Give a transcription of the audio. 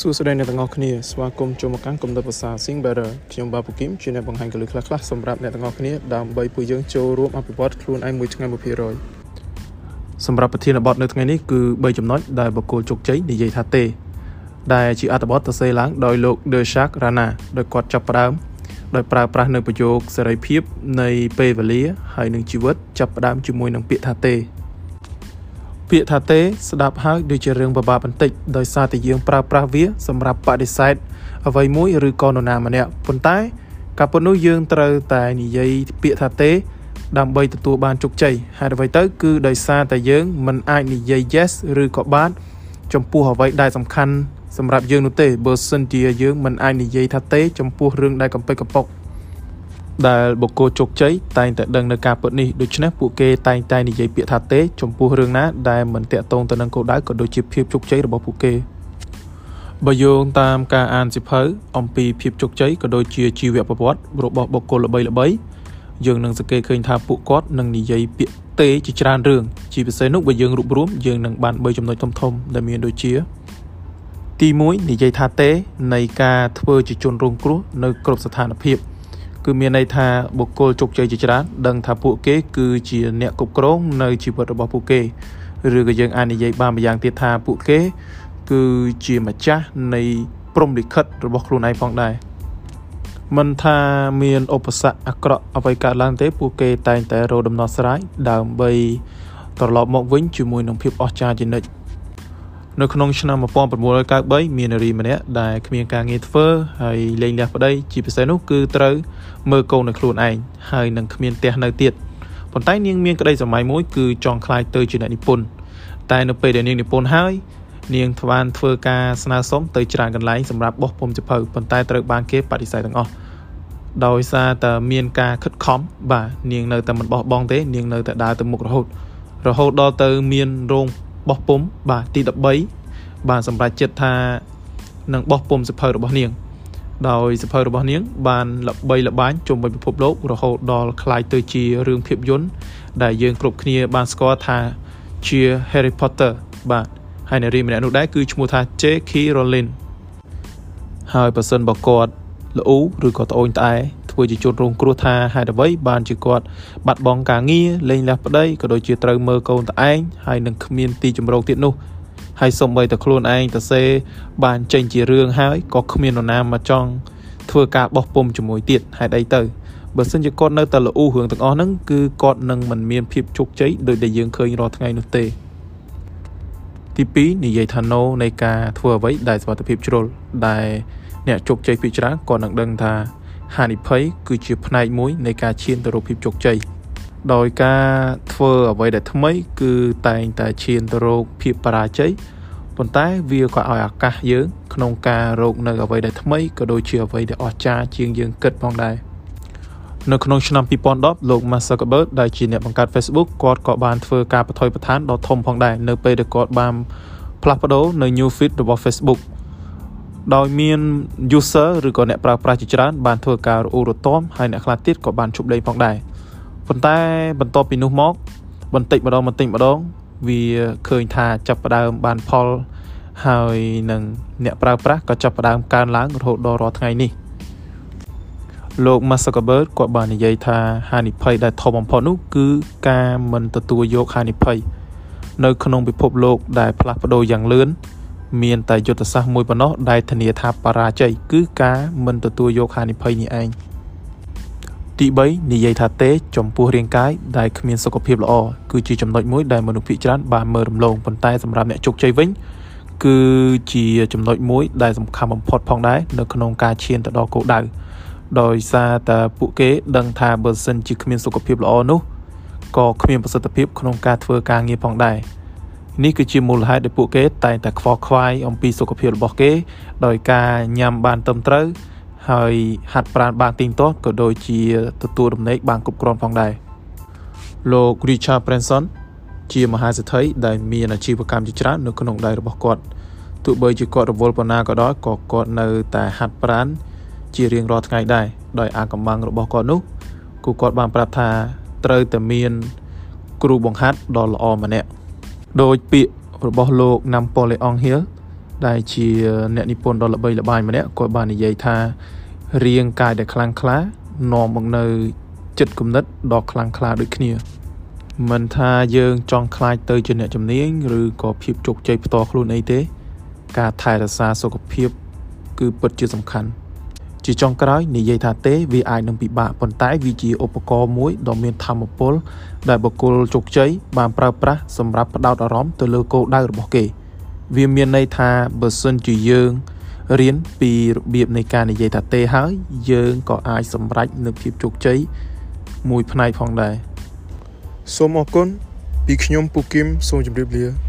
សួស្តីអ្នកទាំងអស់គ្នាស្វាគមន៍ចូលមកកាន់គំនិតភាសា Sing Better ខ្ញុំបាទពូគឹមជាអ្នកបង្ហាញកលឹះខ្លះៗសម្រាប់អ្នកទាំងអស់គ្នាដើម្បីពួកយើងចូលរួមអភិវឌ្ឍខ្លួនឯងមួយថ្ងៃ1%សម្រាប់ប្រធានបទនៅថ្ងៃនេះគឺ3ចំណុចដែលបកគោលជោគជ័យនិយាយថាទេ ដែលជាអត្ថបទសរសេរឡើងដោយលោក The Shark Rana ដោយគាត់ចាប់ផ្ដើមដោយប្រើប្រាស់នៅប្រយោគសេរីភាពនៃពេលវេលា ហើយនឹងជីវិតចាប់ផ្ដើមជាមួយនឹងពាក្យថាទេ ពាក្យថាទេស្ដាប់ហើយដូចជារឿងបបាបន្តិចដោយសារតែយើងប្រើប្រាស់វាសម្រាប់បដិសេធអ្វីមួយឬក៏នរណាម្នាក់ប៉ុន្តែការពិតនោះយើងត្រូវតែនិយាយពាក្យថាទេ ដើម្បីទទួលបានជោគជ័យហេតុអ្វីទៅ គឺដោយសារតែយើងមិនអាចនិយាយ yes ឬក៏បាទចំពោះអ្វីដែលសំខាន់សម្រាប់យើងនោះទេបើសិនជាយើងមិនអាចនិយាយថាទេចំពោះរឿងដែលកំពេចកំពុក ដែលបុគ្គលជោគជ័យតែងតែដឹងនៅការពិតនេះដូច្នេះពួកគេតែងតែនិយាយពាក្យថាទេចំពោះរឿងណាដែលមិនតាក់ទងទៅនឹងគោលដៅក៏ដូចជាភាពជោគជ័យរបស់ពួកគេបើយោងតាមការអានសិភៅអំពីភាពជោគជ័យក៏ដូចជាជីវប្រវត្តិរបស់បុគ្គលល្បីៗយើងនឹងសង្កេតឃើញថាពួកគាត់នឹងនិយាយពាក្យទេជាច្រើនរឿងជាពិសេសនោះបើយើងរួបរวมយើងនឹងបាន3ចំណុចធំៗដែលមានដូចជាទី1និយាយថាទេនៃការធ្វើជាជនរងគ្រោះនៅគ្រប់ស្ថានភាព គឺមានន័យថាបុគ្គលជោគជ័យជាច្រើនដឹងថាពួកគេ គឺជាអ្នកគ្រប់គ្រងនៅជីវិតរបស់ពួកគេឬក៏យើងអាចនិយាយបានម្យ៉ាងទៀតថាពួកគេ គឺជាម្ចាស់នៃព្រំលិខិតរបស់ខ្លួនឯងផងដែរមិនថាមានឧបសគ្គអាក្រក់អ្វីកើតឡើងទេពួកគេតែងតែរកដំណោះស្រាយដើម្បីត្រឡប់មកវិញជាមួយនឹងភាពអស្ចារ្យជានិច្ច នៅក្នុងឆ្នាំ1993មាននារីម្នាក់ដែលគ្មានការងារធ្វើហើយលែងលះប្តីជាពិសេសនោះគឺត្រូវមើលកូននៅខ្លួនឯងហើយនឹងគ្មានផ្ទះនៅទៀតប៉ុន្តែនាងមានក្តីសម័យមួយគឺចង់ខ្លាយទៅជាអ្នកនិពន្ធតែនៅពេលដែលនាងនិពន្ធហើយនាងបានធ្វើការស្នើសុំទៅច្រើនកន្លែងសម្រាប់បោះពុំចភៅប៉ុន្តែត្រូវបានគេបដិសេធទាំងអស់ដោយសារតែមានការខិតខំបាទនាងនៅតែមិនបោះបង់ទេនាងនៅតែដើរទៅមុខរហូតរហូតដល់ទៅមានរោង បោះពុំបាទទី13បានសម្រេចចិត្តថានឹងបោះពុំសិភៅរបស់នាង ដោយសិភៅរបស់នាង បានល្បីល្បាញជុំវិញពិភពលោករហូតដល់ក្លាយទៅជារឿងភាពយន្តដែលយើងគ្រប់គ្នាបានស្គាល់ថាជា Harry Potter បាទហើយនារីម្នាក់នោះដែរគឺឈ្មោះថា J.K. Rowling ហើយបើសិនបើគាត់ល្អូឬក៏ត្អូញត្អែ ធ្វើជាជនរងគ្រោះថាហេតុអ្វីបានជាគាត់បាត់បង់ការងារលែងលះប្តីក៏ដូចជាត្រូវមើលកូនតឯងហើយនឹងគ្មានទីជំរកទៀតនោះហើយសំបីតែខ្លួនឯងទៅសេបានចេញជារឿងហើយក៏គ្មាននរណាមកចង់ធ្វើការបោះពុំជាមួយទៀតហេតុអីទៅបើសិនជាគាត់នៅតែល្អូរឿងទាំងអស់ហ្នឹងគឺគាត់នឹងមិនមានភាពជោគជ័យដោយដែលយើងឃើញរាល់ថ្ងៃនោះទេទី2និយាយថា no នៃការធ្វើអ្វីដែលសុខភាពជ្រុលដែលអ្នកជោគជ័យភាគច្រើនក៏នឹងដឹងថា ហានិភ័យគឺជាផ្នែកមួយនៃការឈានទៅរកភាពជោគជ័យដោយការធ្វើអ្វីដែលថ្មី គឺតែងតែឈានទៅរកភាពបរាជ័យប៉ុន្តែវាក៏ឲ្យឱកាសយើង ក្នុងការរកនៅអ្វីដែលថ្មីក៏ដូចជាអ្វីដែលអស្ចារ្យជាងយើងគិតផងដែរនៅក្នុងឆ្នាំ2010លោក Mark Zuckerberg ដែលជាអ្នកបង្កើត Facebook គាត់ក៏បានធ្វើការបថុយប្រឋានដ៏ធំផងដែរនៅពេលដែលគាត់បានផ្លាស់ប្ដូរនៅ new feed របស់ Facebook ដោយមាន user ឬក៏អ្នកប្រើប្រាស់ជាច្រើនបានធ្វើការរអ៊ូរទាំហើយអ្នកខ្លះទៀតក៏បានជប់លេងផងដែរប៉ុន្តែបន្ទាប់ពីនោះមក បន្តិចម្ដងបន្តិចម្ដងវាឃើញថាចាប់ផ្ដើមបានផលហើយនឹងអ្នកប្រើប្រាស់ក៏ចាប់ផ្ដើមកើនឡើងរហូតដល់រាល់ថ្ងៃនេះលោក Mark Zuckerberg គាត់បាននិយាយថាហានិភ័យដែលធំបំផុតនោះគឺការមិនទទួលយកហានិភ័យនៅក្នុងពិភពលោកដែលផ្លាស់ប្ដូរយ៉ាងលឿន មានតែយុទ្ធសាស្ត្រមួយប៉ុណ្ណោះដែលធានាថាបរាជ័យគឺការមិនទទួលយកហានិភ័យនេះឯងទី3និយាយថាទេ ចំពោះរាងកាយដែលគ្មានសុខភាពល្អគឺជាចំណុចមួយដែលមនុស្សភាគច្រើនបានមើលរំលងប៉ុន្តែសម្រាប់អ្នកជោគជ័យវិញគឺជាចំណុចមួយដែលសំខាន់បំផុតផងដែរនៅក្នុងការឈានទៅដល់គោលដៅដោយសារតែពួកគេដឹងថាបើសិនជាគ្មានសុខភាពល្អនោះក៏គ្មានប្រសិទ្ធភាពក្នុងការធ្វើការងារផងដែរ នេះគឺជាមូលហេតុដែលពួកគេតែងតែខ្វល់ខ្វាយអំពីសុខភាពរបស់គេ ដោយការញ៉ាំបានត្រឹមត្រូវហើយហាត់ប្រាណបានទៀងទាត់ក៏ដូចជាទទួលដំណេកបានគ្រប់គ្រាន់ផងដែរលោក Richard Branson ជាមហាសេដ្ឋីដែលមានអាជីវកម្មជាច្រើននៅក្នុងដៃរបស់គាត់ទោះបីជាគាត់រវល់ប៉ុណ្ណាក៏ដោយក៏គាត់នៅតែហាត់ប្រាណជារៀងរាល់ថ្ងៃដែរដោយអាកំបាំងរបស់គាត់នោះគូគាត់បានប្រាប់ថាត្រូវតែមាន គ្រូបង្ហាត់ដ៏ល្អម្នាក់ ដោយពាក្យរបស់លោក Napoleon Hill ដែលជាអ្នកនិពន្ធដ៏ល្បីល្បាញម្នាក់គាត់បាននិយាយថារាងកាយដែលខ្លាំងក្លានាំមកនៅចិត្តគំនិតដ៏ខ្លាំងក្លាដូចគ្នាមិនថាយើងចង់ខ្លាចទៅជាអ្នកជំនាញឬក៏ភាពជោគជ័យផ្ទាល់ខ្លួនអីទេ ការថែរក្សាសុខភាព គឺពិតជាសំខាន់ ជាចុងក្រោយនិយាយថាទេវាអាចនឹងពិបាកប៉ុន្តែវាជាឧបករណ៍មួយដ៏មានធម៌ពលដែលបុគ្គលជោគជ័យបានប្រើប្រាស់សម្រាប់ផ្ដោតអារម្មណ៍ទៅលើគោលដៅរបស់គេ វាមានន័យថាបើសិនជាយើងរៀនពីរបៀបនៃការនិយាយថាទេហើយយើងក៏អាចសម្រេចនូវភាពជោគជ័យមួយផ្នែកផងដែរសូមអរគុណពីខ្ញុំពូគឹមសូមជម្រាបលា